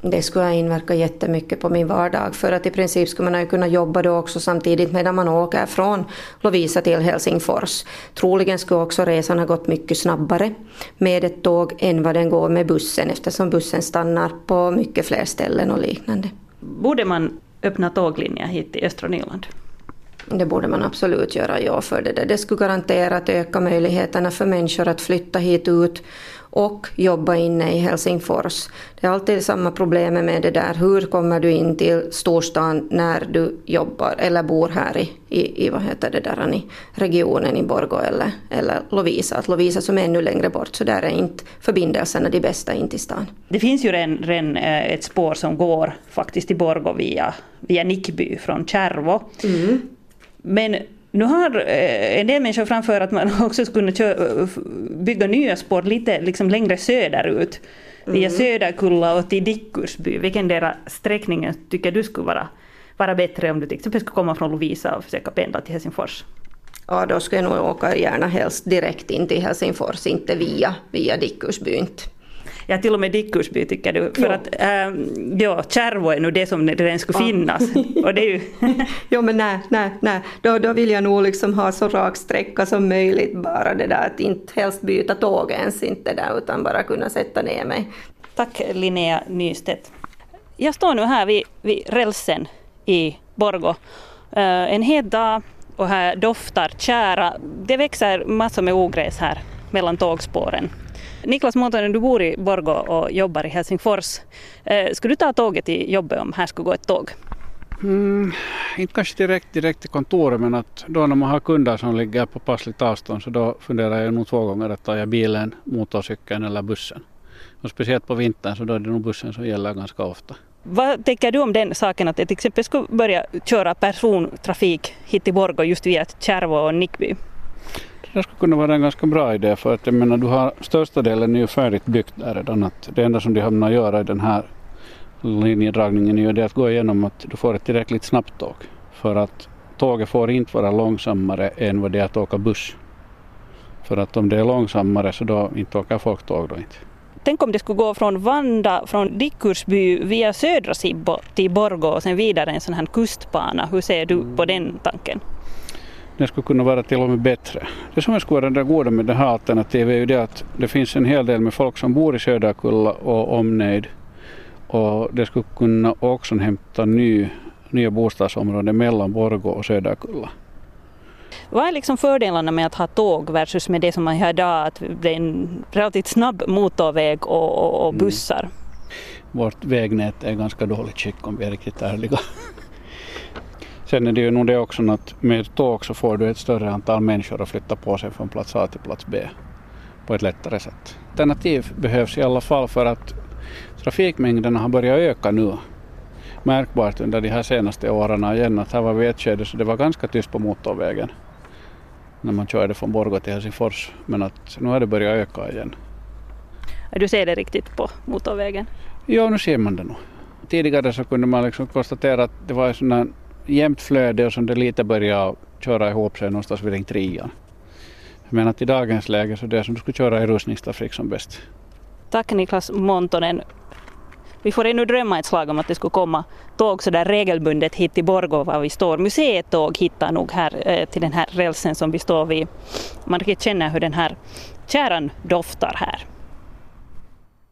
det skulle ha inverkat jättemycket på min vardag för att i princip skulle man ju kunna jobba då också samtidigt medan man åker från Lovisa till Helsingfors. Troligen skulle också resan ha gått mycket snabbare med ett tåg än vad den går med bussen eftersom bussen stannar på mycket fler ställen och liknande. Borde man öppna tåglinjer hit till östra Nyland? Det borde man absolut göra, ja, för det, det skulle garanterat öka möjligheterna för människor att flytta hit ut och jobba inne i Helsingfors. Det är alltid samma problem med det där, hur kommer du in till storstan när du jobbar eller bor här i, i, i vad heter det där, i regionen i Borgo eller, eller Lovisa. Att Lovisa som är ännu längre bort, så där är inte förbindelserna de bästa in till stan. Det finns ju redan, redan eh, ett spår som går faktiskt till Borgo via, via Nickby från Kärvo. Mm. Men nu har eh, en del människor framför att man också skulle kunna bygga nya spår lite liksom längre söderut. Via mm. Söderkulla och till Dickursby. Vilken deras sträckningen tycker du skulle vara, vara bättre om du till exempel skulle komma från Lovisa och försöka pendla till Helsingfors? Ja, då skulle jag nog åka gärna helst direkt in till Helsingfors, inte via, via Dickursby. Inte. Ja, till och med Dickursby tycker du. För jo. att äh, ja, Kärvo är nu det som redan skulle finnas. och det är ju jo men nej, nej, nej. Då, då vill jag nog liksom ha så rak sträcka som möjligt bara det där att inte helst byta tåg ens inte där utan bara kunna sätta ner mig. Tack Linnea Nystedt. Jag står nu här vid, vid rälsen i Borgo. Uh, en het dag och här doftar kära. Det växer massor med ogräs här mellan tågspåren. Niklas Måntonen, du bor i Borgo och jobbar i Helsingfors. Eh, skulle du ta tåget till jobbet om här skulle gå ett tåg? Mm, inte kanske direkt, direkt till kontoret men att då när man har kunder som ligger på passligt avstånd så då funderar jag nog två gånger att ta jag bilen, motorcykeln eller bussen. Och speciellt på vintern så då är det nog bussen som gäller ganska ofta. Vad tänker du om den saken att det till exempel skulle börja köra persontrafik hit till Borgå just via Kärvo och Nickby? Det skulle kunna vara en ganska bra idé för att jag menar du har största delen är ju färdigt byggt där redan. Att det enda som de hamnar göra i den här linjedragningen är ju det att gå igenom att du får ett tillräckligt snabbt tåg. För att tåget får inte vara långsammare än vad det är att åka buss. För att om det är långsammare så då inte åker folk tåg då inte. Tänk om det skulle gå från Vanda, från Dickursby via södra Sibbo till Borgå och sen vidare en sån här kustbana. Hur ser du på den tanken? Det skulle kunna vara till och med bättre. Det som skulle vara det goda med det här alternativet är ju det att det finns en hel del med folk som bor i Söderkulla och omnejd och det skulle kunna också hämta ny, nya bostadsområden mellan Borgå och Söderkulla. Vad är liksom fördelarna med att ha tåg versus med det som man har idag, att det är en relativt snabb motorväg och, och, och mm. bussar? Mm. Vårt vägnät är ganska dåligt skick om vi är riktigt ärliga. Sen är det ju nog det också att med tåg så får du ett större antal människor att flytta på sig från plats A till plats B på ett lättare sätt. Alternativ behövs i alla fall för att trafikmängderna har börjat öka nu märkbart under de här senaste åren igen. Att här var vi ett skede så det var ganska tyst på motorvägen när man körde från Borgå till Helsingfors. Men att nu har det börjat öka igen. Du ser det riktigt på motorvägen? Ja, nu ser man det nog. Tidigare så kunde man liksom konstatera att det var en jämnt flöde och som det lite börjar köra ihop sig någonstans vid ring trean. Men att i dagens läge så det är som du skulle köra i rusningstrafik som bäst. Tack Niklas Montonen. Vi får ännu drömma ett slag om att det skulle komma tåg så där regelbundet hit till Borgå var vi står. Museetåg hittar nog här eh, till den här rälsen som vi står vid. Man riktigt känner hur den här kärran doftar här.